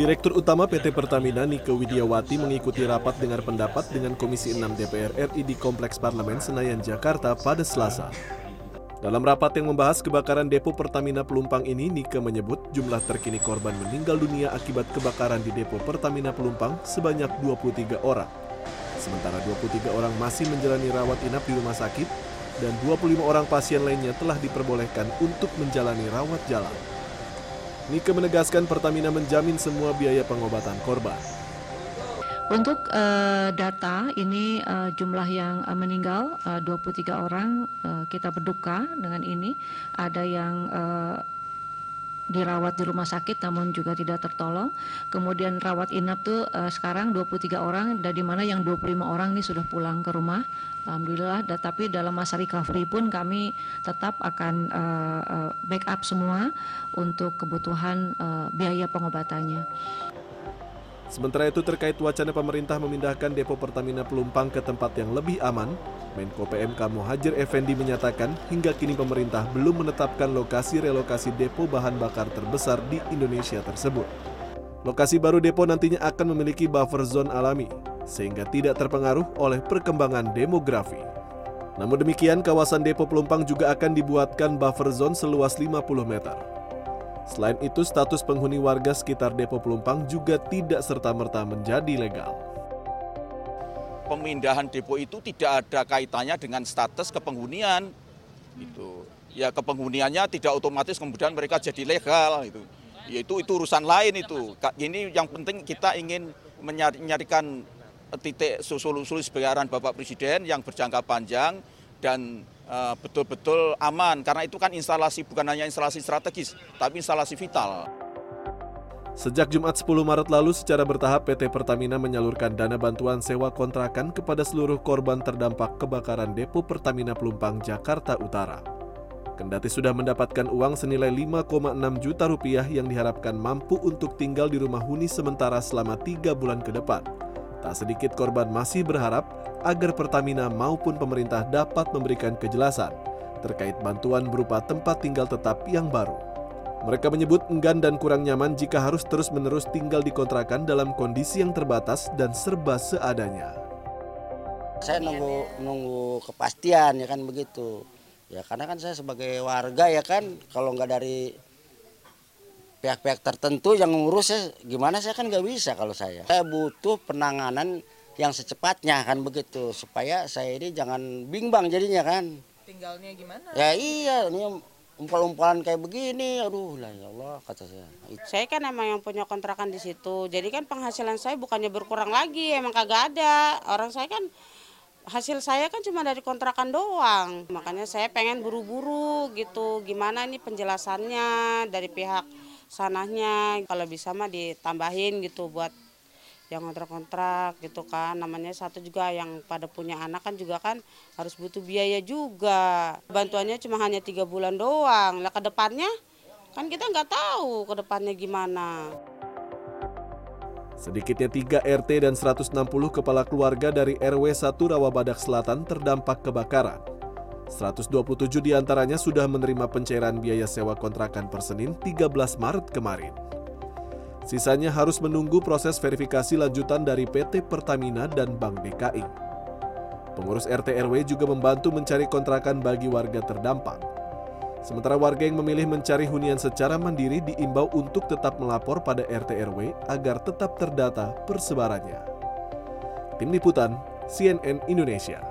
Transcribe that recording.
Direktur Utama PT Pertamina Nike Widiawati mengikuti rapat dengar pendapat dengan Komisi 6 DPR RI di Kompleks Parlemen Senayan, Jakarta pada Selasa. Dalam rapat yang membahas kebakaran depo Pertamina Pelumpang ini, Nike menyebut jumlah terkini korban meninggal dunia akibat kebakaran di depo Pertamina Pelumpang sebanyak 23 orang. Sementara 23 orang masih menjalani rawat inap di rumah sakit dan 25 orang pasien lainnya telah diperbolehkan untuk menjalani rawat jalan. Nike menegaskan Pertamina menjamin semua biaya pengobatan korban. Untuk uh, data ini uh, jumlah yang uh, meninggal uh, 23 orang uh, kita berduka dengan ini. Ada yang uh, dirawat di rumah sakit namun juga tidak tertolong. Kemudian rawat inap tuh uh, sekarang 23 orang dan di mana yang 25 orang ini sudah pulang ke rumah. Alhamdulillah tapi dalam masa recovery pun kami tetap akan uh, uh, backup semua untuk kebutuhan uh, biaya pengobatannya. Sementara itu terkait wacana pemerintah memindahkan depo Pertamina Pelumpang ke tempat yang lebih aman, Menko PMK Muhajir Effendi menyatakan hingga kini pemerintah belum menetapkan lokasi relokasi depo bahan bakar terbesar di Indonesia tersebut. Lokasi baru depo nantinya akan memiliki buffer zone alami, sehingga tidak terpengaruh oleh perkembangan demografi. Namun demikian, kawasan depo Pelumpang juga akan dibuatkan buffer zone seluas 50 meter. Selain itu, status penghuni warga sekitar depo Pelumpang juga tidak serta-merta menjadi legal. Pemindahan depo itu tidak ada kaitannya dengan status kepenghunian. Itu ya kepenghuniannya tidak otomatis kemudian mereka jadi legal itu. Yaitu itu urusan lain itu. Ini yang penting kita ingin menyarikan titik solusi sebagai arahan Bapak Presiden yang berjangka panjang dan betul-betul aman karena itu kan instalasi bukan hanya instalasi strategis tapi instalasi vital. Sejak Jumat 10 Maret lalu secara bertahap PT Pertamina menyalurkan dana bantuan sewa kontrakan kepada seluruh korban terdampak kebakaran depo Pertamina Pelumpang Jakarta Utara. Kendati sudah mendapatkan uang senilai 5,6 juta rupiah yang diharapkan mampu untuk tinggal di rumah huni sementara selama tiga bulan ke depan. Tak sedikit korban masih berharap agar Pertamina maupun pemerintah dapat memberikan kejelasan terkait bantuan berupa tempat tinggal tetap yang baru. Mereka menyebut enggan dan kurang nyaman jika harus terus-menerus tinggal di kontrakan dalam kondisi yang terbatas dan serba seadanya. Saya nunggu nunggu kepastian ya kan begitu. Ya karena kan saya sebagai warga ya kan kalau nggak dari pihak-pihak tertentu yang ngurus saya gimana saya kan nggak bisa kalau saya. Saya butuh penanganan yang secepatnya kan begitu supaya saya ini jangan bimbang jadinya kan. Tinggalnya gimana? Ya iya ini umpal-umpalan kayak begini, aduh lah ya Allah kata saya. Saya kan emang yang punya kontrakan di situ, jadi kan penghasilan saya bukannya berkurang lagi, emang kagak ada. Orang saya kan hasil saya kan cuma dari kontrakan doang, makanya saya pengen buru-buru gitu. Gimana nih penjelasannya dari pihak sanahnya kalau bisa mah ditambahin gitu buat yang kontrak-kontrak gitu kan. Namanya satu juga yang pada punya anak kan juga kan harus butuh biaya juga. Bantuannya cuma hanya tiga bulan doang. Lah ke depannya? Kan kita nggak tahu ke depannya gimana. Sedikitnya 3 RT dan 160 kepala keluarga dari RW 1 Rawabadak Selatan terdampak kebakaran. 127 di antaranya sudah menerima pencairan biaya sewa kontrakan per Senin 13 Maret kemarin. Sisanya harus menunggu proses verifikasi lanjutan dari PT Pertamina dan Bank DKI. Pengurus RT RW juga membantu mencari kontrakan bagi warga terdampak. Sementara warga yang memilih mencari hunian secara mandiri diimbau untuk tetap melapor pada RT RW agar tetap terdata persebarannya. Tim Liputan CNN Indonesia